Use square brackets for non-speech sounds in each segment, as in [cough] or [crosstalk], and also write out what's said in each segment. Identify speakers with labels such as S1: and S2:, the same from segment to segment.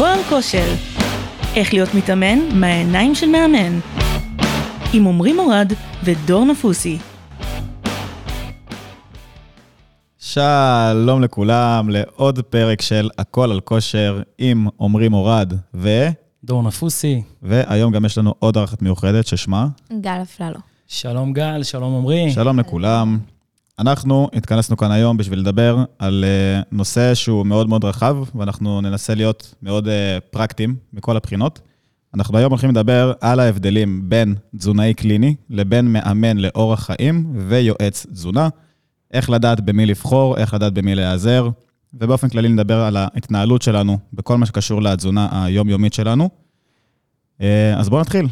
S1: הכל כושר. איך להיות מתאמן מהעיניים של מאמן. עם עמרי מורד ודור נפוסי.
S2: שלום לכולם, לעוד פרק של הכל על כושר עם עמרי מורד ו...
S3: דור נפוסי.
S2: והיום גם יש לנו עוד ארחת מיוחדת ששמה?
S4: גל אפללו.
S3: שלום גל, שלום עמרי.
S2: שלום לכולם. אנחנו התכנסנו כאן היום בשביל לדבר על uh, נושא שהוא מאוד מאוד רחב, ואנחנו ננסה להיות מאוד uh, פרקטיים מכל הבחינות. אנחנו היום הולכים לדבר על ההבדלים בין תזונאי קליני לבין מאמן לאורח חיים ויועץ תזונה. איך לדעת במי לבחור, איך לדעת במי להיעזר, ובאופן כללי נדבר על ההתנהלות שלנו בכל מה שקשור לתזונה היומיומית שלנו. Uh, אז בואו נתחיל.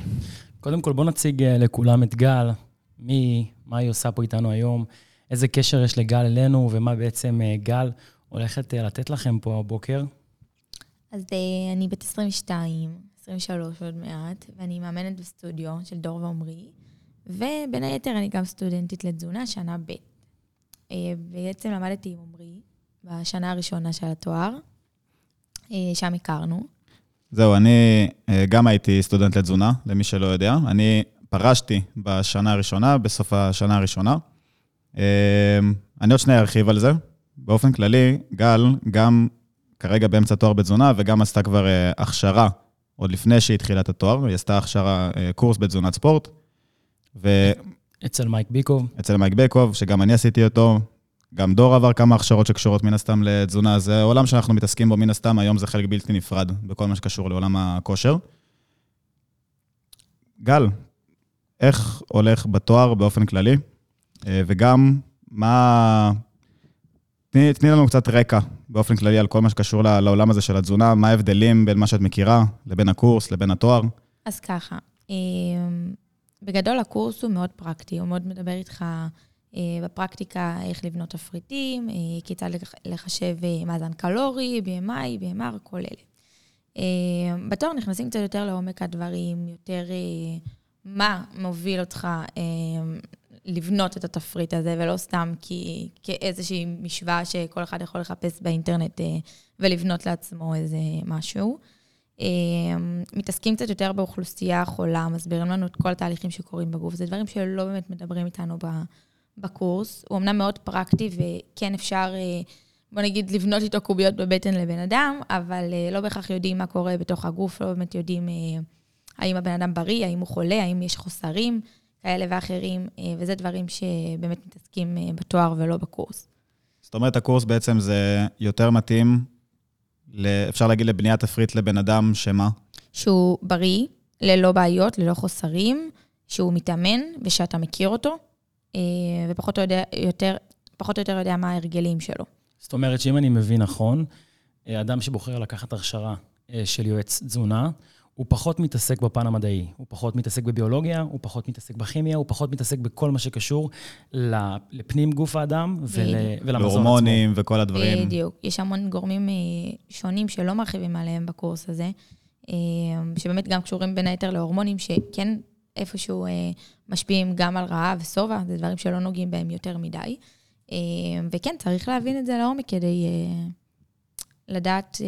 S3: קודם כל, בואו נציג לכולם את גל, מי, מה היא עושה פה איתנו היום. איזה קשר יש לגל אלינו, ומה בעצם אה, גל הולכת אה, לתת לכם פה הבוקר?
S4: אז אה, אני בת 22, 23 עוד מעט, ואני מאמנת בסטודיו של דור ועמרי, ובין היתר אני גם סטודנטית לתזונה, שנה ב'. בעצם למדתי עם עמרי בשנה הראשונה של התואר, שם הכרנו.
S2: זהו, אני גם הייתי סטודנט לתזונה, למי שלא יודע. אני פרשתי בשנה הראשונה, בסוף השנה הראשונה. אמ, אני עוד שנייה ארחיב על זה. באופן כללי, גל גם כרגע באמצע תואר בתזונה, וגם עשתה כבר אה, הכשרה, עוד לפני שהיא התחילה את התואר, היא עשתה הכשרה, אה, קורס בתזונת ספורט. ו...
S3: אצל מייק ביקוב.
S2: אצל מייק ביקוב, שגם אני עשיתי אותו. גם דור עבר כמה הכשרות שקשורות מן הסתם לתזונה. זה עולם שאנחנו מתעסקים בו מן הסתם, היום זה חלק בלתי נפרד בכל מה שקשור לעולם הכושר. גל, איך הולך בתואר באופן כללי? אה, וגם, מה... תני, תני לנו קצת רקע באופן כללי על כל מה שקשור לעולם הזה של התזונה, מה ההבדלים בין מה שאת מכירה לבין הקורס, לבין התואר?
S4: אז ככה, אה, בגדול הקורס הוא מאוד פרקטי, הוא מאוד מדבר איתך אה, בפרקטיקה איך לבנות תפריטים, כיצד לחשב מאזן קלורי, BMI, BMR, כל אלה. בתואר נכנסים קצת יותר לעומק הדברים, יותר מה מוביל אותך לבנות את התפריט הזה, ולא סתם כי, כאיזושהי משוואה שכל אחד יכול לחפש באינטרנט אה, ולבנות לעצמו איזה משהו. אה, מתעסקים קצת יותר באוכלוסייה החולה, מסבירים לנו את כל התהליכים שקורים בגוף. זה דברים שלא באמת מדברים איתנו בקורס. הוא אמנם מאוד פרקטי, וכן אפשר, אה, בוא נגיד, לבנות איתו קוביות בבטן לבן אדם, אבל לא בהכרח יודעים מה קורה בתוך הגוף, לא באמת יודעים האם הבן אדם בריא, האם הוא חולה, האם יש חוסרים. כאלה ואחרים, אה, וזה דברים שבאמת מתעסקים אה, בתואר ולא בקורס.
S2: זאת אומרת, הקורס בעצם זה יותר מתאים, אפשר להגיד לבניית תפריט לבן אדם שמה?
S4: שהוא בריא, ללא בעיות, ללא חוסרים, שהוא מתאמן ושאתה מכיר אותו, אה, ופחות או יותר, יותר, פחות או יותר יודע מה ההרגלים שלו.
S3: זאת אומרת שאם אני מבין נכון, אדם שבוחר לקחת הכשרה של יועץ תזונה, הוא פחות מתעסק בפן המדעי, הוא פחות מתעסק בביולוגיה, הוא פחות מתעסק בכימיה, הוא פחות מתעסק בכל מה שקשור לפנים גוף האדם ול, ולמזון עצמו.
S2: והורמונים וכל הדברים.
S4: בדיוק. יש המון גורמים אה, שונים שלא מרחיבים עליהם בקורס הזה, אה, שבאמת גם קשורים בין היתר להורמונים, שכן איפשהו אה, משפיעים גם על רעב ושובע, זה דברים שלא נוגעים בהם יותר מדי. וכן, צריך להבין את זה לעומק כדי לדעת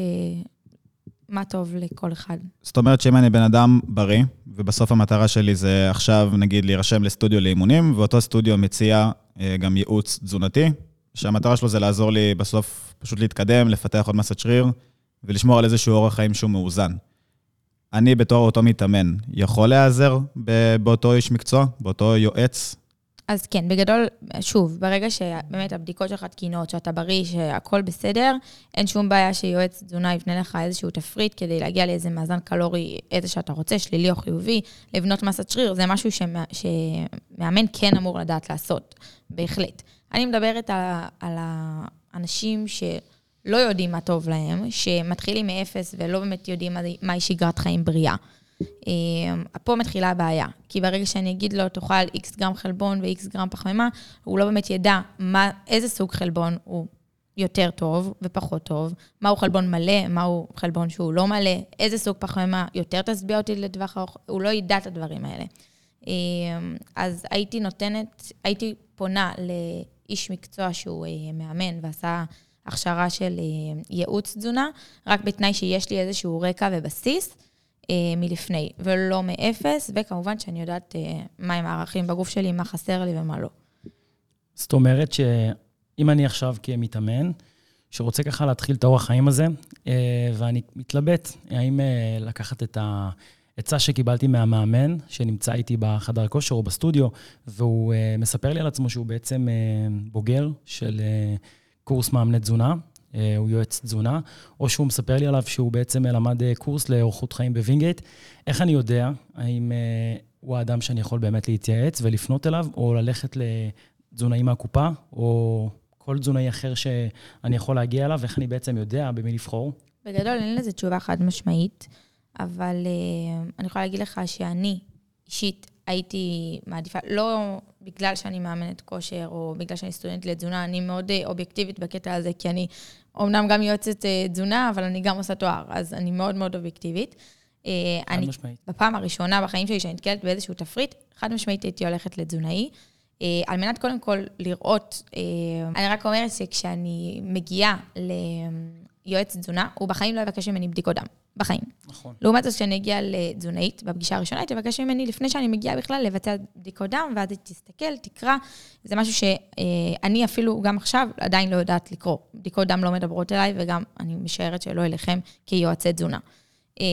S4: מה טוב לכל אחד.
S2: זאת אומרת שאם אני בן אדם בריא, ובסוף המטרה שלי זה עכשיו, נגיד, להירשם לסטודיו לאימונים, ואותו סטודיו מציע אה, גם ייעוץ תזונתי, שהמטרה שלו זה לעזור לי בסוף פשוט להתקדם, לפתח עוד מסת שריר, ולשמור על איזשהו אורח חיים שהוא מאוזן. אני בתור אותו מתאמן, יכול להיעזר באותו איש מקצוע, באותו יועץ
S4: אז כן, בגדול, שוב, ברגע שבאמת הבדיקות שלך תקינות, שאתה בריא, שהכול בסדר, אין שום בעיה שיועץ תזונה יבנה לך איזשהו תפריט כדי להגיע לאיזה מאזן קלורי, איזה שאתה רוצה, שלילי או חיובי, לבנות מסת שריר, זה משהו שמא, שמאמן כן אמור לדעת לעשות, בהחלט. אני מדברת על, על האנשים שלא יודעים מה טוב להם, שמתחילים מאפס ולא באמת יודעים מהי שגרת חיים בריאה. אמ, פה מתחילה הבעיה, כי ברגע שאני אגיד לו, תאכל איקס גרם חלבון ואיקס גרם פחמימה, הוא לא באמת ידע מה, איזה סוג חלבון הוא יותר טוב ופחות טוב, מהו חלבון מלא, מהו חלבון שהוא לא מלא, איזה סוג פחמימה יותר תשביע אותי לטווח ארוך, הוא לא ידע את הדברים האלה. אמ, אז הייתי נותנת, הייתי פונה לאיש מקצוע שהוא אה, מאמן ועשה הכשרה של אה, ייעוץ תזונה, רק בתנאי שיש לי איזשהו רקע ובסיס מלפני, ולא מאפס, וכמובן שאני יודעת אה, מהם הערכים בגוף שלי, מה חסר לי ומה לא.
S3: זאת אומרת שאם אני עכשיו כמתאמן, שרוצה ככה להתחיל את האורח חיים הזה, אה, ואני מתלבט האם אה, לקחת את העצה שקיבלתי מהמאמן, שנמצא איתי בחדר כושר או בסטודיו, והוא אה, מספר לי על עצמו שהוא בעצם בוגר של קורס מאמני תזונה, הוא יועץ תזונה, או שהוא מספר לי עליו שהוא בעצם למד קורס לאורחות חיים בווינגייט. איך אני יודע האם הוא האדם שאני יכול באמת להתייעץ ולפנות אליו, או ללכת לתזונאי מהקופה, או כל תזונאי אחר שאני יכול להגיע אליו, איך אני בעצם יודע במי לבחור?
S4: בגדול אין לזה תשובה חד משמעית, אבל אני יכולה להגיד לך שאני אישית הייתי מעדיפה, לא בגלל שאני מאמנת כושר או בגלל שאני סטודנט לתזונה, אני מאוד uh, אובייקטיבית בקטע הזה, כי אני אומנם גם יועצת uh, תזונה, אבל אני גם עושה תואר, אז אני מאוד מאוד אובייקטיבית.
S3: חד אני, משמעית.
S4: בפעם הראשונה בחיים שלי שאני נתקלת באיזשהו תפריט, חד משמעית הייתי הולכת לתזונאי. אה, על מנת קודם כל לראות, אה, אני רק אומרת שכשאני מגיעה ליועץ תזונה, הוא בחיים לא יבקש ממני בדיקות דם. בחיים.
S3: נכון.
S4: לעומת זאת, כשאני אגיע לתזונאית, בפגישה הראשונה, היא תבקש ממני, לפני שאני מגיעה בכלל, לבצע בדיקות דם, ואז היא תסתכל, תקרא. זה משהו שאני אפילו, גם עכשיו, עדיין לא יודעת לקרוא. בדיקות דם לא מדברות אליי, וגם אני משערת שלא אליכם כיועצי תזונה. אה,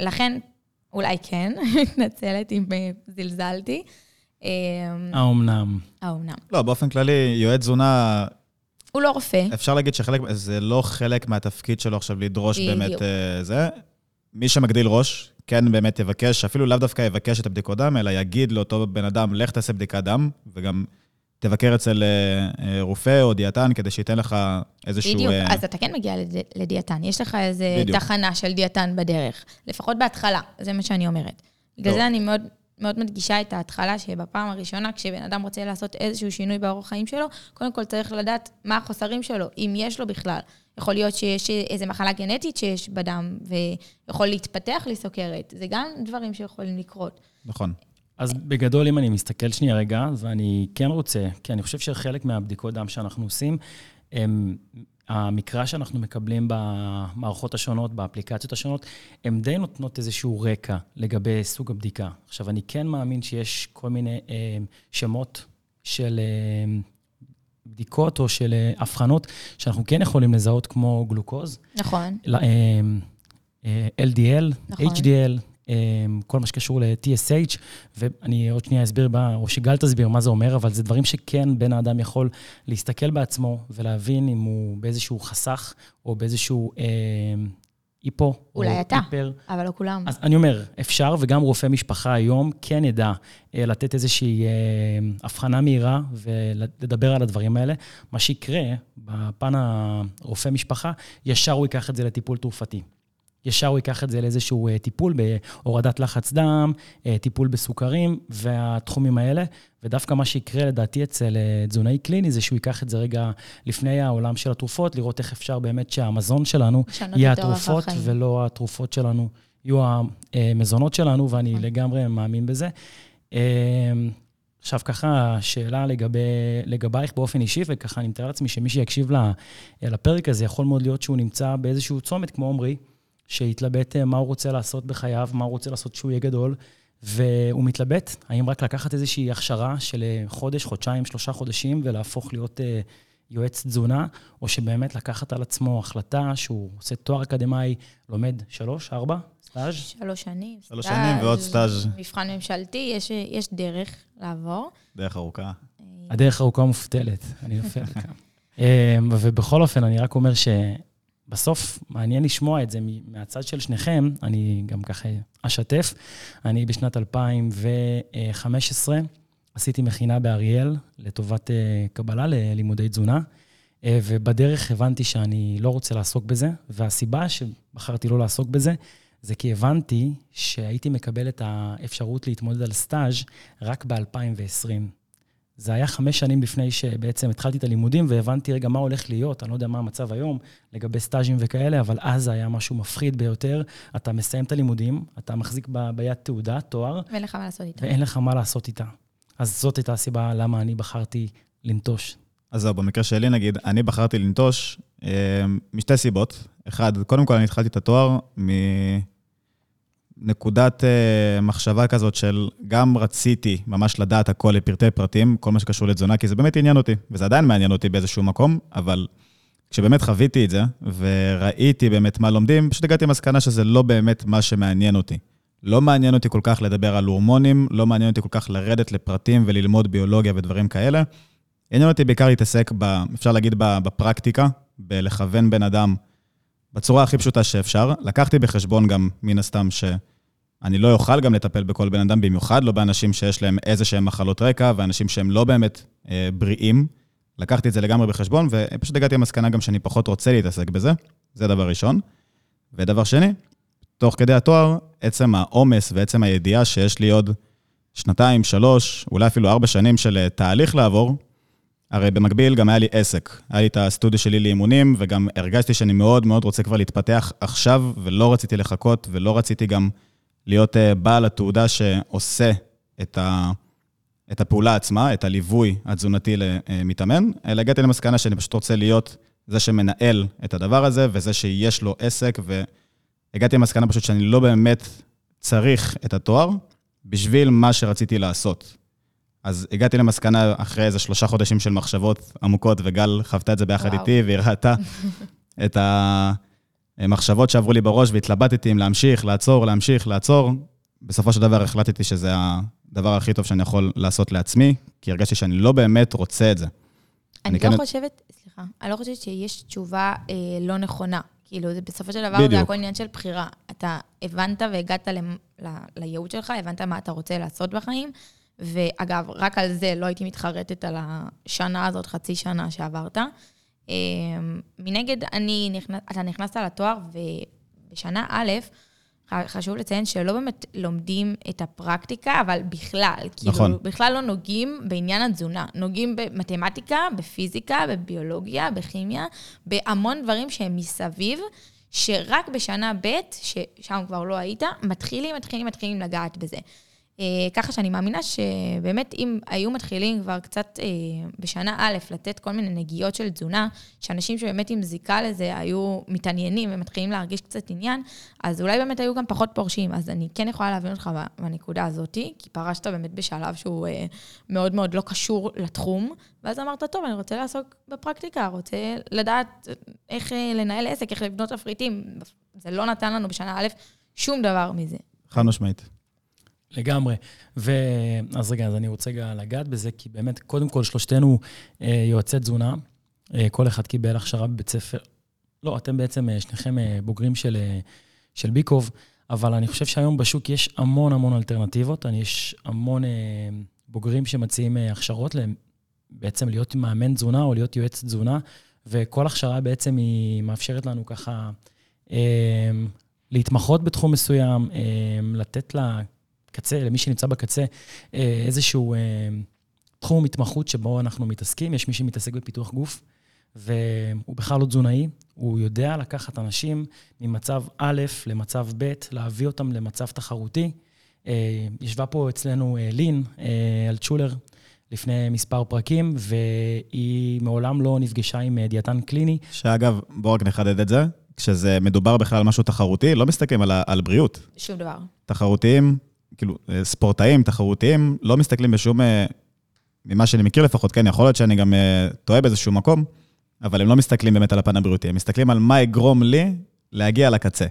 S4: לכן, אולי כן, [laughs] מתנצלת אם זלזלתי.
S3: אמ, האומנם?
S4: האומנם.
S2: לא, באופן כללי, יועץ תזונה...
S4: הוא לא רופא.
S2: אפשר להגיד שחלק, זה לא חלק מהתפקיד שלו עכשיו לדרוש באמת uh, זה. מי שמגדיל ראש, כן באמת יבקש, אפילו לאו דווקא יבקש את הבדיקות דם, אלא יגיד לאותו בן אדם, לך תעשה בדיקת דם, וגם תבקר אצל uh, רופא או דיאטן, כדי שייתן לך איזשהו...
S4: בדיוק. אז אתה כן מגיע לד... לדיאטן. יש לך איזו תחנה של דיאטן בדרך, לפחות בהתחלה, זה מה שאני אומרת. בגלל זה אני מאוד מאוד מדגישה את ההתחלה, שבפעם הראשונה, כשבן אדם רוצה לעשות איזשהו שינוי באורח חיים שלו, קודם כל צריך לדעת מה החוסרים שלו, אם יש לו בכלל. יכול להיות שיש איזו מחלה גנטית שיש בדם, ויכול להתפתח לסוכרת. זה גם דברים שיכולים לקרות.
S2: נכון.
S3: אז בגדול, אם אני מסתכל שנייה רגע, ואני כן רוצה, כי אני חושב שחלק מהבדיקות דם שאנחנו עושים, הם המקרא שאנחנו מקבלים במערכות השונות, באפליקציות השונות, הן די נותנות איזשהו רקע לגבי סוג הבדיקה. עכשיו, אני כן מאמין שיש כל מיני אה, שמות של אה, בדיקות או של אה, הבחנות שאנחנו כן יכולים לזהות, כמו גלוקוז.
S4: נכון.
S3: אה, אה, LDL, נכון. HDL, כל מה שקשור ל-TSH, ואני עוד שנייה אסביר, או שגל תסביר מה זה אומר, אבל זה דברים שכן בן האדם יכול להסתכל בעצמו ולהבין אם הוא באיזשהו חסך או באיזשהו אה, היפו.
S4: אולי אתה, היפר. אבל לא כולם.
S3: אז אני אומר, אפשר, וגם רופא משפחה היום כן ידע אה, לתת איזושהי אה, הבחנה מהירה ולדבר על הדברים האלה. מה שיקרה בפן הרופא משפחה, ישר הוא ייקח את זה לטיפול תרופתי. ישר הוא ייקח את זה לאיזשהו אה, טיפול בהורדת לחץ דם, אה, טיפול בסוכרים והתחומים האלה. ודווקא מה שיקרה לדעתי אצל אה, תזונאי קליני זה שהוא ייקח את זה רגע לפני העולם של התרופות, לראות איך אפשר באמת שהמזון שלנו יהיה התרופות, ולא התרופות שלנו יהיו המזונות שלנו, ואני נכון. לגמרי מאמין בזה. עכשיו ככה, שאלה לגבי, לגבייך באופן אישי, וככה אני מתאר לעצמי שמי שיקשיב לפרק הזה, יכול מאוד להיות שהוא נמצא באיזשהו צומת, כמו עמרי, שהתלבט אה, מה הוא רוצה לעשות בחייו, מה הוא רוצה לעשות כשהוא יהיה גדול, והוא מתלבט, האם רק לקחת איזושהי הכשרה של אה, חודש, חודשיים, שלושה חודשים, ולהפוך להיות אה, יועץ תזונה, או שבאמת לקחת על עצמו החלטה שהוא עושה תואר אקדמאי, לומד שלוש, ארבע, סטאז'?
S4: שלוש שנים.
S2: שלוש סטאז', שנים ועוד סטאז'.
S4: מבחן ממשלתי, יש, יש דרך לעבור.
S2: דרך ארוכה.
S3: הדרך ארוכה מופתלת, אני נופל [laughs] כאן. ובכל אופן, אני רק אומר ש... בסוף, מעניין לשמוע את זה מהצד של שניכם, אני גם ככה אשתף. אני בשנת 2015 עשיתי מכינה באריאל לטובת אה, קבלה ללימודי תזונה, אה, ובדרך הבנתי שאני לא רוצה לעסוק בזה, והסיבה שבחרתי לא לעסוק בזה, זה כי הבנתי שהייתי מקבל את האפשרות להתמודד על סטאז' רק ב-2020. זה היה חמש שנים לפני שבעצם התחלתי את הלימודים והבנתי רגע מה הולך להיות, אני לא יודע מה המצב היום לגבי סטאז'ים וכאלה, אבל אז זה היה משהו מפחיד ביותר. אתה מסיים את הלימודים, אתה מחזיק ב, ביד תעודה, תואר.
S4: ואין לך מה לעשות איתה.
S3: ואין לך מה לעשות איתה. אז זאת הייתה הסיבה למה אני בחרתי לנטוש
S2: אז זהו, במקרה שלי נגיד, אני בחרתי לנטוש אה, משתי סיבות. אחד, קודם כל אני התחלתי את התואר מנקודת אה, מחשבה כזאת של גם רציתי ממש לדעת הכל לפרטי פרטים, כל מה שקשור לתזונה, כי זה באמת עניין אותי, וזה עדיין מעניין אותי באיזשהו מקום, אבל כשבאמת חוויתי את זה, וראיתי באמת מה לומדים, פשוט הגעתי למסקנה שזה לא באמת מה שמעניין אותי. לא מעניין אותי כל כך לדבר על הורמונים, לא מעניין אותי כל כך לרדת לפרטים וללמוד ביולוגיה ודברים כאלה. עניין אותי בעיקר להתעסק, ב, אפשר להגיד, בפרקטיקה, בלכוון בן אדם בצורה הכי פשוטה שאפשר. לקחתי בחשבון גם, מן הסתם, שאני לא אוכל גם לטפל בכל בן אדם, במיוחד לא באנשים שיש להם איזה שהם מחלות רקע, ואנשים שהם לא באמת אה, בריאים. לקחתי את זה לגמרי בחשבון, ופשוט הגעתי למסקנה גם שאני פחות רוצה להתעסק בזה. זה דבר ראשון. ודבר שני, תוך כדי התואר, עצם העומס ועצם הידיעה שיש לי עוד שנתיים, שלוש, אולי אפילו ארבע שנים של אה, תהליך לעבור, הרי במקביל גם היה לי עסק. היה לי את הסטודיו שלי לאימונים, וגם הרגשתי שאני מאוד מאוד רוצה כבר להתפתח עכשיו, ולא רציתי לחכות, ולא רציתי גם להיות אה, בעל התעודה שעושה את, ה, את הפעולה עצמה, את הליווי התזונתי למתאמן, אלא הגעתי למסקנה שאני פשוט רוצה להיות זה שמנהל את הדבר הזה, וזה שיש לו עסק, והגעתי למסקנה פשוט שאני לא באמת צריך את התואר בשביל מה שרציתי לעשות. אז הגעתי למסקנה אחרי איזה שלושה חודשים של מחשבות עמוקות, וגל חוותה את זה ביחד וואו. איתי, והיא ראתה [laughs] את המחשבות שעברו לי בראש, והתלבטתי אם להמשיך, לעצור, להמשיך, לעצור. בסופו של דבר החלטתי שזה הדבר הכי טוב שאני יכול לעשות לעצמי, כי הרגשתי שאני לא באמת רוצה את זה.
S4: אני, אני לא כן... חושבת, סליחה, אני לא חושבת שיש תשובה אה, לא נכונה. כאילו, זה בסופו של דבר בדיוק. זה הכל עניין של בחירה. אתה הבנת והגעת ל, ל, לייעוד שלך, הבנת מה אתה רוצה לעשות בחיים, ואגב, רק על זה לא הייתי מתחרטת על השנה הזאת, חצי שנה שעברת. אמ, מנגד, אני נכנס, אתה נכנסת לתואר, ובשנה א', חשוב לציין שלא באמת לומדים את הפרקטיקה, אבל בכלל. כאילו, נכון. כאילו, בכלל לא נוגעים בעניין התזונה. נוגעים במתמטיקה, בפיזיקה, בביולוגיה, בכימיה, בהמון דברים שהם מסביב, שרק בשנה ב', ששם כבר לא היית, מתחילים, מתחילים, מתחילים לגעת בזה. אה, ככה שאני מאמינה שבאמת אם היו מתחילים כבר קצת אה, בשנה א' לתת כל מיני נגיעות של תזונה, שאנשים שבאמת עם זיקה לזה היו מתעניינים ומתחילים להרגיש קצת עניין, אז אולי באמת היו גם פחות פורשים. אז אני כן יכולה להבין אותך בנקודה הזאת, כי פרשת באמת בשלב שהוא אה, מאוד מאוד לא קשור לתחום, ואז אמרת, טוב, אני רוצה לעסוק בפרקטיקה, רוצה לדעת איך לנהל עסק, איך לבנות תפריטים. זה לא נתן לנו בשנה א' שום דבר מזה.
S2: חד משמעית.
S3: לגמרי. ו... אז רגע, אז אני רוצה רגע לגעת בזה, כי באמת, קודם כל, שלושתנו אה, יועצי תזונה. אה, כל אחד קיבל הכשרה בבית ספר. לא, אתם בעצם, אה, שניכם אה, בוגרים של, אה, של ביקוב, אבל אני חושב שהיום בשוק יש המון המון אלטרנטיבות. אני, יש המון אה, בוגרים שמציעים אה, הכשרות בעצם להיות מאמן תזונה או להיות יועץ תזונה, וכל הכשרה בעצם היא מאפשרת לנו ככה אה, להתמחות בתחום מסוים, אה, לתת לה קצה, למי שנמצא בקצה, אה, איזשהו אה, תחום התמחות שבו אנחנו מתעסקים. יש מי שמתעסק בפיתוח גוף, והוא בכלל לא תזונאי, הוא יודע לקחת אנשים ממצב א' למצב ב', להביא אותם למצב תחרותי. אה, ישבה פה אצלנו לין אלטשולר לפני מספר פרקים, והיא מעולם לא נפגשה עם דיאטן קליני.
S2: שאגב, בואו רק נחדד את זה. כשזה מדובר בכלל על משהו תחרותי, לא מסתכלים על, על בריאות.
S4: שום דבר.
S2: תחרותיים, כאילו, אה, ספורטאים תחרותיים לא מסתכלים בשום, אה, ממה שאני מכיר לפחות, כן, יכול להיות שאני גם אה, טועה באיזשהו מקום, אבל הם לא מסתכלים באמת על הפן הבריאותי, הם מסתכלים על מה יגרום לי להגיע לקצה.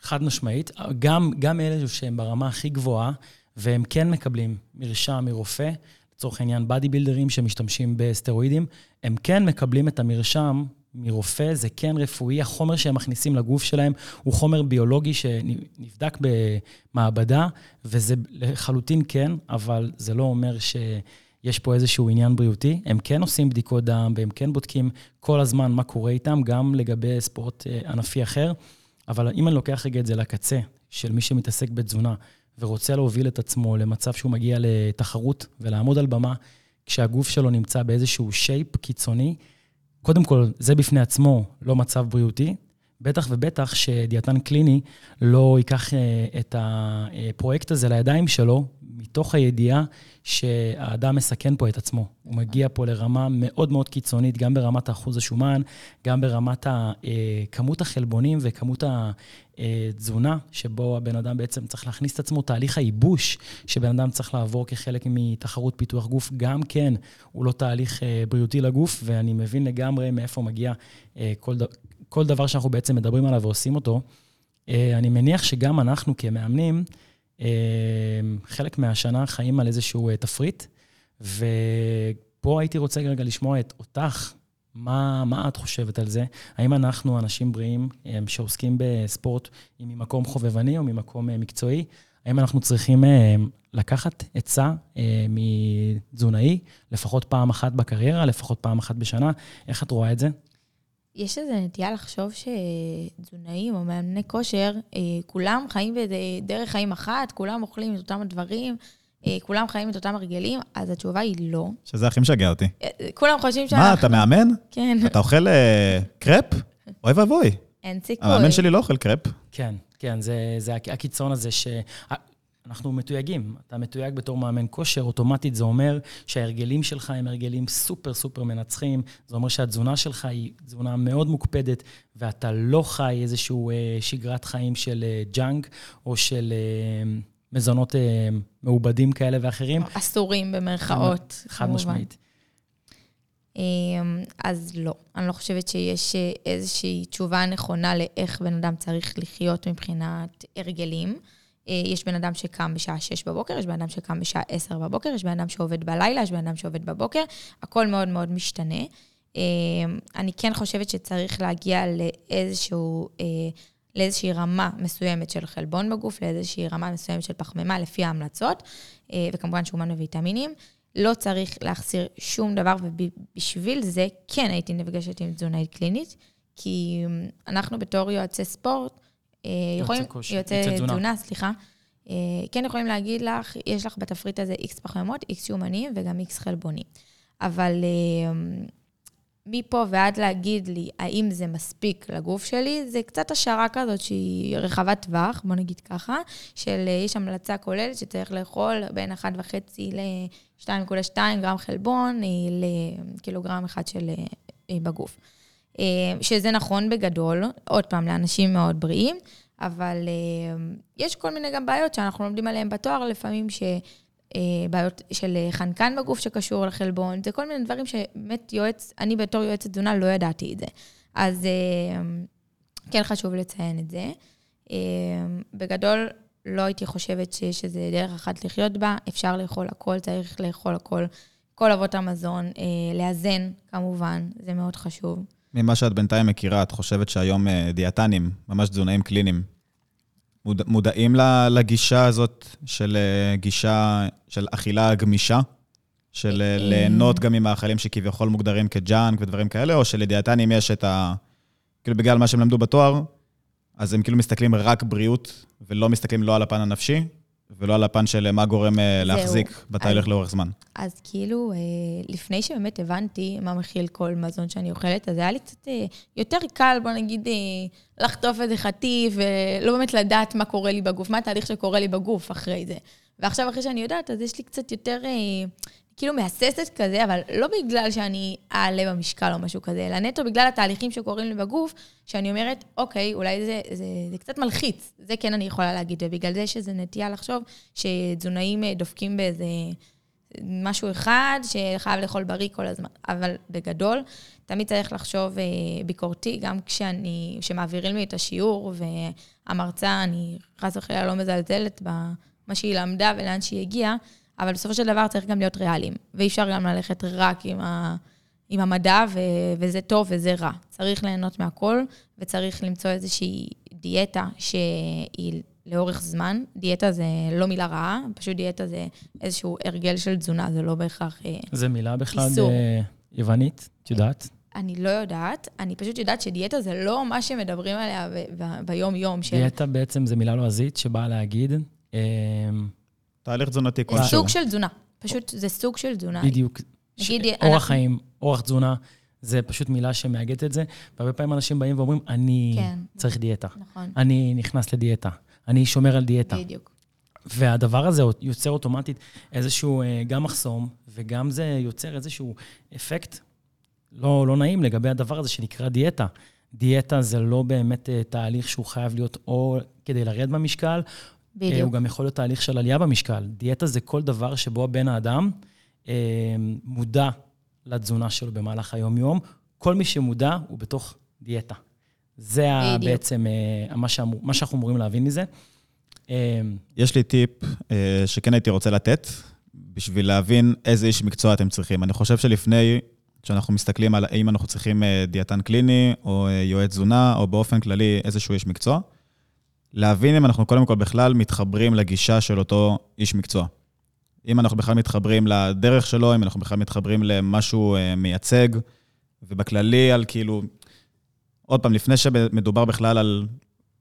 S3: חד משמעית. גם, גם אלה שהם ברמה הכי גבוהה, והם כן מקבלים מרשם מרופא, לצורך העניין בדי בילדרים שמשתמשים בסטרואידים, הם כן מקבלים את המרשם מרופא, זה כן רפואי. החומר שהם מכניסים לגוף שלהם הוא חומר ביולוגי שנבדק במעבדה, וזה לחלוטין כן, אבל זה לא אומר שיש פה איזשהו עניין בריאותי. הם כן עושים בדיקות דם, והם כן בודקים כל הזמן מה קורה איתם, גם לגבי ספורט אה, ענפי אחר. אבל אם אני לוקח רגע את זה לקצה של מי שמתעסק בתזונה, ורוצה להוביל את עצמו למצב שהוא מגיע לתחרות ולעמוד על במה, כשהגוף שלו נמצא באיזשהו שייפ קיצוני, קודם כל, זה בפני עצמו לא מצב בריאותי, בטח ובטח שדיאטן קליני לא ייקח אה, את הפרויקט הזה לידיים שלו, מתוך הידיעה שהאדם מסכן פה את עצמו. הוא מגיע פה לרמה מאוד מאוד קיצונית, גם ברמת אחוז השומן, גם ברמת אה, כמות החלבונים וכמות התזונה, שבו הבן אדם בעצם צריך להכניס את עצמו, תהליך הייבוש שבן אדם צריך לעבור כחלק מתחרות פיתוח גוף, גם כן, הוא לא תהליך אה, בריאותי לגוף, ואני מבין לגמרי מאיפה מגיע כל, כל דבר שאנחנו בעצם מדברים עליו ועושים אותו. אני מניח שגם אנחנו כמאמנים, אמ, חלק מהשנה חיים על איזשהו אה, תפריט, ופה הייתי רוצה רגע לשמוע את אותך, מה, מה את חושבת על זה? האם אנחנו אנשים בריאים שעוסקים בספורט ממקום חובבני או ממקום אה, מקצועי? האם אנחנו צריכים לקחת עצה מתזונאי לפחות פעם אחת בקריירה, לפחות פעם אחת בשנה? איך את רואה את זה?
S4: יש איזו נטייה לחשוב שתזונאים או מאמני כושר, אה, כולם חיים בדרך חיים אחת, כולם אוכלים את אותם הדברים, אה, כולם חיים את אותם הרגלים, אז התשובה היא לא.
S2: שזה הכי משגע אותי.
S4: אה, כולם חושבים שאנחנו...
S2: מה, אתה מאמן?
S4: כן.
S2: אתה אוכל קרפ? אוי ואבוי.
S4: אין סיכוי.
S2: המאמן שלי לא אוכל קרפ.
S3: כן, כן, זה, זה הקיצון הזה ש... אנחנו מתויגים. אתה מתויג בתור מאמן כושר, אוטומטית זה אומר שההרגלים שלך הם הרגלים סופר סופר מנצחים. זה אומר שהתזונה שלך היא תזונה מאוד מוקפדת, ואתה לא חי איזושהי אה, שגרת חיים של אה, ג'אנק או של אה, מזונות אה, מעובדים כאלה ואחרים.
S4: אסורים במרכאות.
S3: חד משמעית.
S4: אמ, אז לא, אני לא חושבת שיש אה, איזושהי תשובה נכונה לאיך בן אדם צריך לחיות מבחינת הרגלים. אה, יש בן אדם שקם בשעה 6 בבוקר, יש בן אדם שקם בשעה 10 בבוקר, יש בן אדם שעובד בלילה, יש בן אדם שעובד בבוקר, הכל מאוד מאוד משתנה. אה, אני כן חושבת שצריך להגיע לאיזשהו, אה, לאיזושהי רמה מסוימת של חלבון בגוף, לאיזושהי רמה מסוימת של פחמימה, לפי ההמלצות, וכמובן שומן וויטמינים. לא צריך להחסיר שום דבר, ובשביל זה כן הייתי נפגשת עם תזונאית קלינית, כי אנחנו בתור יועצי ספורט,
S3: יכולים... יוצא
S4: תזונה. סליחה. אה, כן יכולים להגיד לך, יש לך בתפריט הזה איקס פחמימות, איקס שומנים וגם איקס חלבונים. אבל אה, מפה ועד להגיד לי האם זה מספיק לגוף שלי, זה קצת השערה כזאת שהיא רחבת טווח, בוא נגיד ככה, של יש המלצה כוללת שצריך לאכול בין 1.5 ל-2.2 גרם חלבון לקילוגרם אחד של בגוף. אה, שזה נכון בגדול, עוד פעם, לאנשים מאוד בריאים, אבל אה, יש כל מיני גם בעיות שאנחנו לומדים עליהן בתואר, לפעמים ש... אה, בעיות של חנקן בגוף שקשור לחלבון, זה כל מיני דברים שבאמת יועץ, אני בתור יועצת תזונה לא ידעתי את זה. אז כן חשוב לציין את זה. בגדול, לא הייתי חושבת שיש איזה דרך אחת לחיות בה, אפשר לאכול הכל, צריך לאכול הכל. כל אבות המזון, לאזן, כמובן, זה מאוד חשוב.
S2: ממה שאת בינתיים מכירה, את חושבת שהיום אה, דיאטנים, ממש תזונאים קליניים, מודע, מודעים לגישה הזאת של אה, גישה של אכילה גמישה? של אה, ליהנות גם ממאכלים שכביכול מוגדרים כג'אנק ודברים כאלה, או שלדיאטנים יש את ה... כאילו, בגלל מה שהם למדו בתואר, אז הם כאילו מסתכלים רק בריאות, ולא מסתכלים לא על הפן הנפשי, ולא על הפן של מה גורם אה, להחזיק בתהליך לאורך זמן.
S4: אז כאילו, אה, לפני שבאמת הבנתי מה מכיל כל מזון שאני אוכלת, אז היה לי קצת אה, יותר קל, בוא נגיד, לחטוף איזה חטיף, ולא באמת לדעת מה קורה לי בגוף, מה התהליך שקורה לי בגוף אחרי זה. ועכשיו, אחרי שאני יודעת, אז יש לי קצת יותר כאילו מהססת כזה, אבל לא בגלל שאני אעלה במשקל או משהו כזה, אלא נטו בגלל התהליכים שקורים לי בגוף, שאני אומרת, אוקיי, אולי זה, זה, זה קצת מלחיץ, זה כן אני יכולה להגיד, ובגלל זה איזו נטייה לחשוב שתזונאים אה, דופקים באיזה משהו אחד, שחייב לאכול בריא כל הזמן. אבל בגדול, תמיד צריך לחשוב אה, ביקורתי, גם כשאני, כשמעבירים לי את השיעור, והמרצה, אני חס וחלילה לא מזלזלת במה שהיא למדה ולאן שהיא הגיעה, אבל בסופו של דבר צריך גם להיות ריאליים, ואי אפשר גם ללכת רק עם, ה, עם המדע, ו, וזה טוב וזה רע. צריך ליהנות מהכל, וצריך למצוא איזושהי דיאטה שהיא לאורך זמן. דיאטה זה לא מילה רעה, פשוט דיאטה זה איזשהו הרגל של תזונה, זה לא בהכרח איסור.
S3: זה מילה בכלל אה, יוונית, את יודעת?
S4: אני לא יודעת, אני פשוט יודעת שדיאטה זה לא מה שמדברים עליה ביום-יום. של...
S3: דיאטה בעצם זה מילה לועזית שבאה להגיד, אמ,
S2: תהליך תזונתי כלשהו.
S4: סוג של תזונה. פשוט זה סוג של תזונה.
S3: בדיוק. נגיד, אורח חיים, אורח תזונה, זה פשוט מילה שמאגדת את זה, והרבה פעמים אנשים באים ואומרים, אני
S4: כן.
S3: צריך דיאטה,
S4: נכון,
S3: אני נכנס לדיאטה, אני שומר על דיאטה.
S4: בדיוק.
S3: והדבר הזה יוצר אוטומטית איזשהו אה, גם מחסום, וגם זה יוצר איזשהו אפקט לא, לא נעים לגבי הדבר הזה שנקרא דיאטה. דיאטה זה לא באמת אה, תהליך שהוא חייב להיות או כדי לרדת במשקל, אה, הוא
S4: בדיוק.
S3: גם יכול להיות תהליך של עלייה במשקל. דיאטה זה כל דבר שבו הבן האדם אה, מודע לתזונה שלו במהלך היום-יום. כל מי שמודע הוא בתוך דיאטה. זה ה-
S4: בדיוק.
S3: בעצם אה, מה, שאמור, מה שאנחנו אמורים להבין מזה. אה,
S2: יש לי טיפ אה, שכן הייתי רוצה לתת, בשביל להבין איזה איש מקצוע אתם צריכים. אני חושב שלפני שאנחנו מסתכלים על האם אנחנו צריכים אה, דיאטן קליני, או אה, יועץ תזונה, או באופן כללי איזשהו איש מקצוע, להבין אם אנחנו קודם כל בכלל מתחברים לגישה של אותו איש מקצוע. אם אנחנו בכלל מתחברים לדרך שלו, אם אנחנו בכלל מתחברים למה שהוא אה, מייצג, ובכללי על כאילו... עוד פעם, לפני שמדובר בכלל על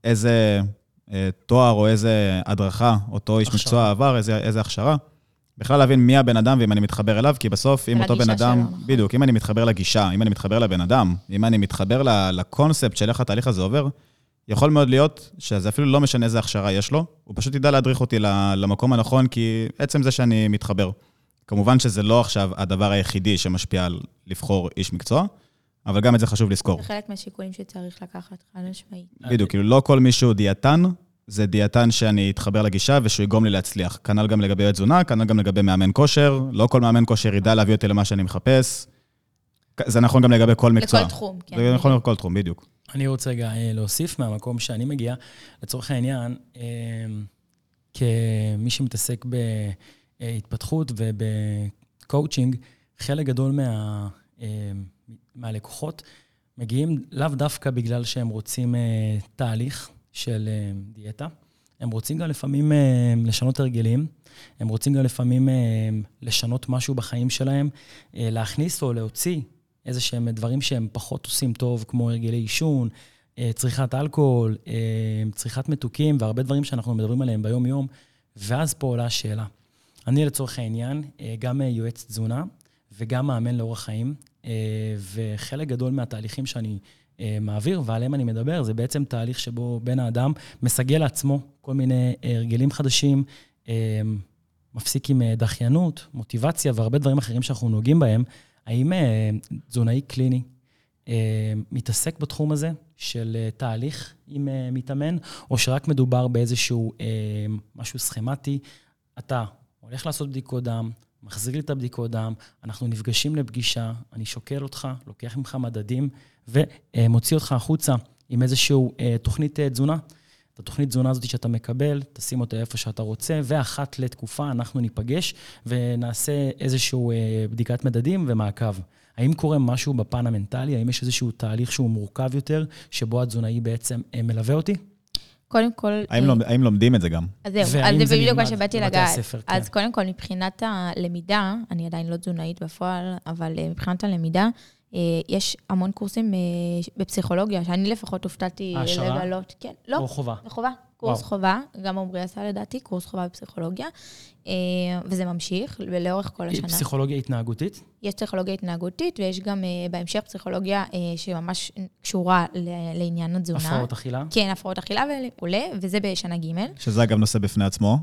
S2: איזה אה, תואר או איזה הדרכה אותו איש
S3: הכשרה.
S2: מקצוע עבר, איזה, איזה הכשרה. בכלל להבין מי הבן אדם ואם אני מתחבר אליו, כי בסוף, אם אותו בן אדם,
S4: שלו, נכון.
S2: בדיוק, אם אני מתחבר לגישה, אם אני מתחבר לבן אדם, אם אני מתחבר לקונספט של איך התהליך הזה עובר, יכול מאוד להיות שזה אפילו לא משנה איזה הכשרה יש לו, הוא פשוט ידע להדריך אותי למקום הנכון, כי עצם זה שאני מתחבר. כמובן שזה לא עכשיו הדבר היחידי שמשפיע על לבחור איש מקצוע, אבל גם את זה חשוב לזכור.
S4: זה חלק מהשיקולים שצריך לקחת, חד משמעית.
S2: בדיוק, כאילו לא כל מי שהוא דיאטן, זה דיאטן שאני אתחבר לגישה ושהוא יגרום לי להצליח. כנ"ל גם לגבי תזונה, כנ"ל גם לגבי מאמן כושר. לא כל מאמן כושר ידע להביא אותי למה שאני מחפש. זה נכון גם לגבי כל מקצוע.
S4: לכל תחום, כן.
S2: זה נכון לכל תחום, בדיוק.
S3: אני רוצה רגע אה, להוסיף מהמקום שאני מגיע. לצורך העניין, אה, כמי שמתעסק בהתפתחות ובקואוצ'ינג, חלק גדול מה, אה, מהלקוחות מגיעים לאו דווקא בגלל שהם רוצים תהליך של דיאטה, הם רוצים גם לפעמים לשנות הרגלים, הם רוצים גם לפעמים לשנות משהו בחיים שלהם, להכניס או להוציא איזה שהם דברים שהם פחות עושים טוב, כמו הרגלי עישון, אה, צריכת אלכוהול, אה, צריכת מתוקים והרבה דברים שאנחנו מדברים עליהם ביום-יום, ואז פה עולה השאלה. אני לצורך העניין אה, גם יועץ תזונה וגם מאמן לאורח חיים, וחלק גדול מהתהליכים שאני מעביר ועליהם אני מדבר, זה בעצם תהליך שבו בן האדם מסגל לעצמו כל מיני הרגלים חדשים, מפסיק עם דחיינות, מוטיבציה והרבה דברים אחרים שאנחנו נוגעים בהם. האם אה, תזונאי קליני אה, מתעסק בתחום הזה של אה, תהליך עם מתאמן, או שרק מדובר באיזשהו משהו סכמטי? אתה הולך לעשות בדיקות דם, מחזיר לי את הבדיקות דם, אנחנו נפגשים לפגישה, אני שוקל אותך, לוקח ממך מדדים ומוציא אותך החוצה עם איזושהי תוכנית תזונה. את התוכנית תזונה הזאת שאתה מקבל, תשים אותה איפה שאתה רוצה, ואחת לתקופה אנחנו ניפגש ונעשה איזושהי אה, בדיקת מדדים ומעקב. האם קורה משהו בפן המנטלי? האם יש איזשהו תהליך שהוא מורכב יותר, שבו התזונאי בעצם אה, מלווה אותי?
S4: קודם כל...
S2: האם
S4: אה,
S2: לומד- האם לומדים את זה גם?
S4: אז זהו, אז
S3: זה
S4: בדיוק מה שבאתי לגעת.
S3: הספר? כן.
S4: אז קודם כל, מבחינת הלמידה, אני עדיין לא תזונאית בפועל, אבל אה, מבחינת הלמידה, אה, יש המון קורסים אה, בפסיכולוגיה, שאני לפחות הופתעתי
S3: העשרה?
S4: לגלות. כן, לא,
S3: או חובה?
S4: זה חובה. קורס
S3: וואו.
S4: חובה, גם עמרי עשה לדעתי, קורס חובה בפסיכולוגיה, אה, וזה ממשיך, ולאורך כל השנה.
S3: פסיכולוגיה התנהגותית?
S4: יש פסיכולוגיה התנהגותית, ויש גם אה, בהמשך פסיכולוגיה אה, שממש קשורה לעניין התזונה.
S3: הפרעות אכילה?
S4: כן, הפרעות אכילה וכולי, וזה בשנה ג'.
S2: שזה אגב נושא בפני עצמו.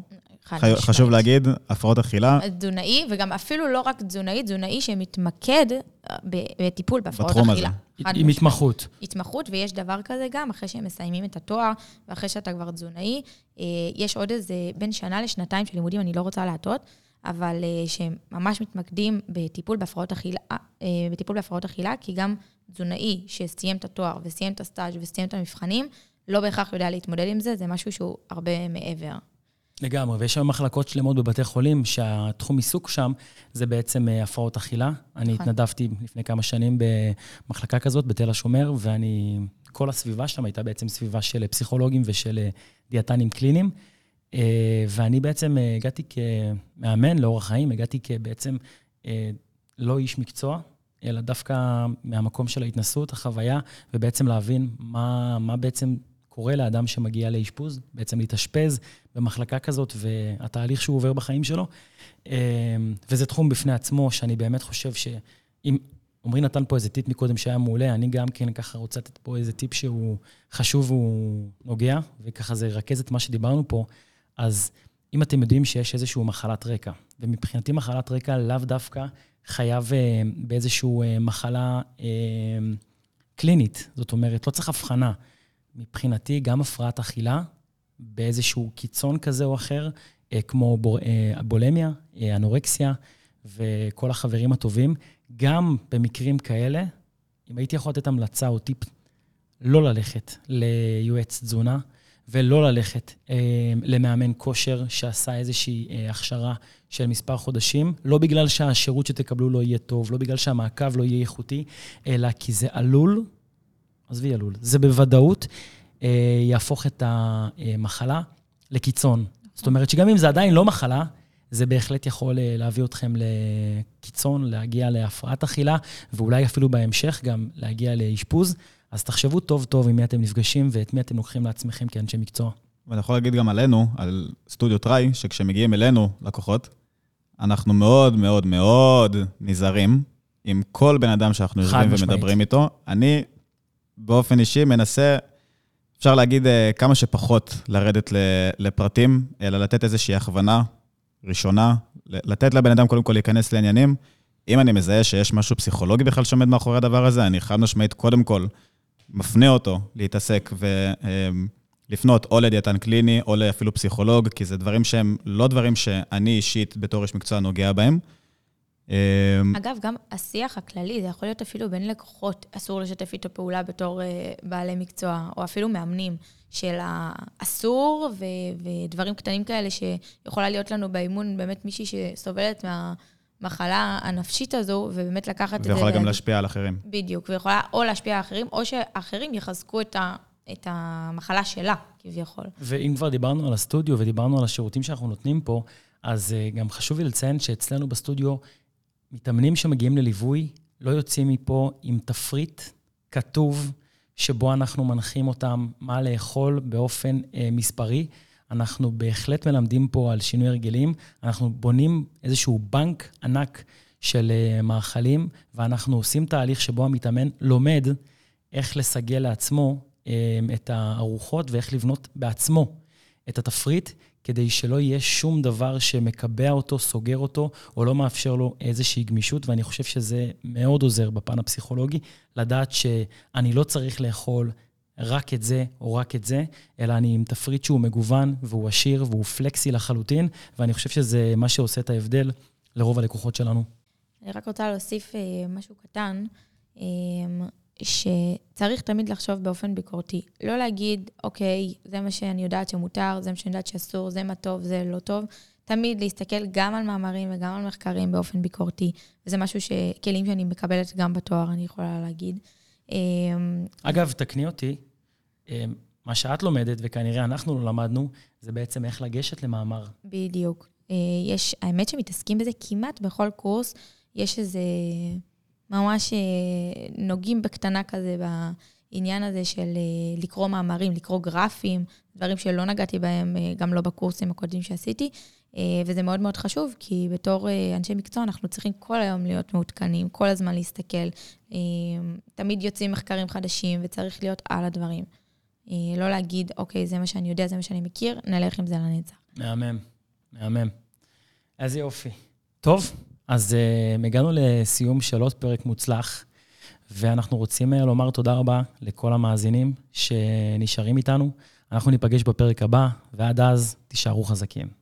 S2: חשוב להגיד, הפרעות אכילה,
S4: תזונאי, וגם אפילו לא רק תזונאי, תזונאי שמתמקד אה, בטיפול בהפרעות
S2: בתחום
S4: אכילה.
S2: הזה.
S4: חד
S3: עם. התמחות.
S4: התמחות, ויש דבר כזה גם, אחרי שהם מסיימים את התואר, ואחרי שאתה כבר תזונאי, אה, יש עוד איזה בין שנה לשנתיים של לימודים, אני לא רוצה להטעות, אבל אה, שהם ממש מתמקדים בטיפול בהפרעות אכילה, בטיפול בהפרעות אכילה, כי גם תזונאי שסיים את התואר וסיים את הסטאז' וסיים את המבחנים, לא בהכרח יודע להתמודד עם זה, זה משהו שהוא הרבה מעבר.
S3: לגמרי, ויש היום מחלקות שלמות בבתי חולים שהתחום עיסוק שם זה בעצם אה, הפרעות אכילה. אני
S4: נכון.
S3: התנדבתי לפני כמה שנים במחלקה כזאת בתל השומר, ואני, כל הסביבה שם הייתה בעצם סביבה של פסיכולוגים ושל אה, דיאטנים קליניים. אה, ואני בעצם הגעתי כמאמן לאורח חיים, הגעתי כבעצם לא איש מקצוע, אלא דווקא מהמקום של ההתנסות, החוויה, ובעצם להבין מה, מה בעצם קורה לאדם שמגיע לאשפוז, בעצם להתאשפז במחלקה כזאת, והתהליך שהוא עובר בחיים שלו. אה, וזה תחום בפני עצמו, שאני באמת חושב שאם עמרי נתן פה איזה טיפ מקודם שהיה מעולה, אני גם כן ככה רוצה לתת פה איזה טיפ שהוא חשוב והוא נוגע, וככה זה ירכז את מה שדיברנו פה. אז אם אתם יודעים שיש איזושהי מחלת רקע, ומבחינתי מחלת רקע לאו דווקא חייב אה, באיזושהי אה, מחלה אה, קלינית, זאת אומרת, לא צריך הבחנה. מבחינתי, גם הפרעת אכילה, באיזשהו קיצון כזה או אחר, אה, כמו בור, אה, בולמיה, אה, אנורקסיה וכל החברים הטובים, גם במקרים כאלה, אם הייתי יכול לתת המלצה או טיפ, לא ללכת ליועץ תזונה ולא ללכת אה, למאמן כושר שעשה איזושהי אה, הכשרה של מספר חודשים, לא בגלל שהשירות שתקבלו לא יהיה טוב, לא בגלל שהמעקב לא יהיה איכותי, אלא כי זה עלול, עזבי עלול, זה בוודאות אה, יהפוך את המחלה לקיצון. זאת אומרת שגם אם זה עדיין לא מחלה, זה בהחלט יכול אה, להביא אתכם לקיצון, להגיע להפרעת אכילה, ואולי אפילו בהמשך גם להגיע לאשפוז. אז תחשבו טוב טוב עם מי אתם נפגשים ואת מי אתם לוקחים לעצמכם כאנשי מקצוע.
S2: ואני יכול להגיד גם עלינו, על סטודיו טריי, שכשמגיעים אלינו לקוחות, אנחנו מאוד מאוד מאוד נזהרים עם כל בן אדם שאנחנו יושבים ומדברים איתו. אני באופן אישי מנסה, אפשר להגיד אה, כמה שפחות לרדת לפרטים, אלא לתת איזושהי הכוונה ראשונה, לתת לבן אדם קודם כל להיכנס לעניינים. אם אני מזהה שיש משהו פסיכולוגי בכלל שעומד מאחורי הדבר הזה, אני חד משמעית קודם כל מפנה אותו להתעסק ולפנות או לדיאטן קליני או אפילו פסיכולוג, כי זה דברים שהם לא דברים שאני אישית בתור איש מקצוע נוגע בהם.
S4: אגב, גם השיח הכללי, זה יכול להיות אפילו בין לקוחות, אסור לשתף איתו פעולה בתור uh, בעלי מקצוע, או אפילו מאמנים, של האסור ו- ודברים קטנים כאלה שיכולה להיות לנו באימון באמת מישהי שסובלת מה... המחלה הנפשית הזו, ובאמת לקחת את זה...
S2: ויכולה גם להשפיע על אחרים.
S4: בדיוק, ויכולה או להשפיע על אחרים, או שאחרים יחזקו את, ה, את המחלה שלה, כביכול.
S3: ואם כבר דיברנו על הסטודיו ודיברנו על השירותים שאנחנו נותנים פה, אז uh, גם חשוב לי לציין שאצלנו בסטודיו, מתאמנים שמגיעים לליווי לא יוצאים מפה עם תפריט כתוב, שבו אנחנו מנחים אותם מה לאכול באופן uh, מספרי. אנחנו בהחלט מלמדים פה על שינוי הרגלים. אנחנו בונים איזשהו בנק ענק של uh, מאכלים, ואנחנו עושים תהליך שבו המתאמן לומד איך לסגל לעצמו um, את הארוחות ואיך לבנות בעצמו את התפריט, כדי שלא יהיה שום דבר שמקבע אותו, סוגר אותו, או לא מאפשר לו איזושהי גמישות, ואני חושב שזה מאוד עוזר בפן הפסיכולוגי, לדעת שאני לא צריך לאכול רק את זה או רק את זה, אלא אני עם תפריט שהוא מגוון והוא עשיר והוא פלקסי לחלוטין, ואני חושב שזה מה שעושה את ההבדל לרוב הלקוחות שלנו.
S4: אני רק רוצה להוסיף אה, משהו קטן, אה, שצריך תמיד לחשוב באופן ביקורתי. לא להגיד, אוקיי, זה מה שאני יודעת שמותר, זה מה שאני יודעת שאסור, זה מה טוב, זה לא טוב. תמיד להסתכל גם על מאמרים וגם על מחקרים באופן ביקורתי. וזה משהו ש... כלים שאני מקבלת גם בתואר, אני יכולה להגיד.
S3: אמ, אגב, תקני אותי, אמ, מה שאת לומדת, וכנראה אנחנו לא למדנו, זה בעצם איך לגשת למאמר.
S4: בדיוק. אה, יש, האמת שמתעסקים בזה כמעט בכל קורס, יש איזה, ממש אה, נוגעים בקטנה כזה בעניין הזה של אה, לקרוא מאמרים, לקרוא גרפים, דברים שלא נגעתי בהם, גם לא בקורסים הקודמים שעשיתי. וזה מאוד מאוד חשוב, כי בתור אנשי מקצוע אנחנו צריכים כל היום להיות מעודכנים, כל הזמן להסתכל. תמיד יוצאים מחקרים חדשים וצריך להיות על הדברים. אה, לא להגיד, אוקיי, זה מה שאני יודע, זה מה שאני מכיר, נלך עם זה לנצח.
S3: מהמם, מהמם. איזה יופי. טוב, אז uh, הגענו לסיום של עוד פרק מוצלח, ואנחנו רוצים uh, לומר תודה רבה לכל המאזינים שנשארים איתנו. אנחנו ניפגש בפרק הבא, ועד אז תישארו חזקים.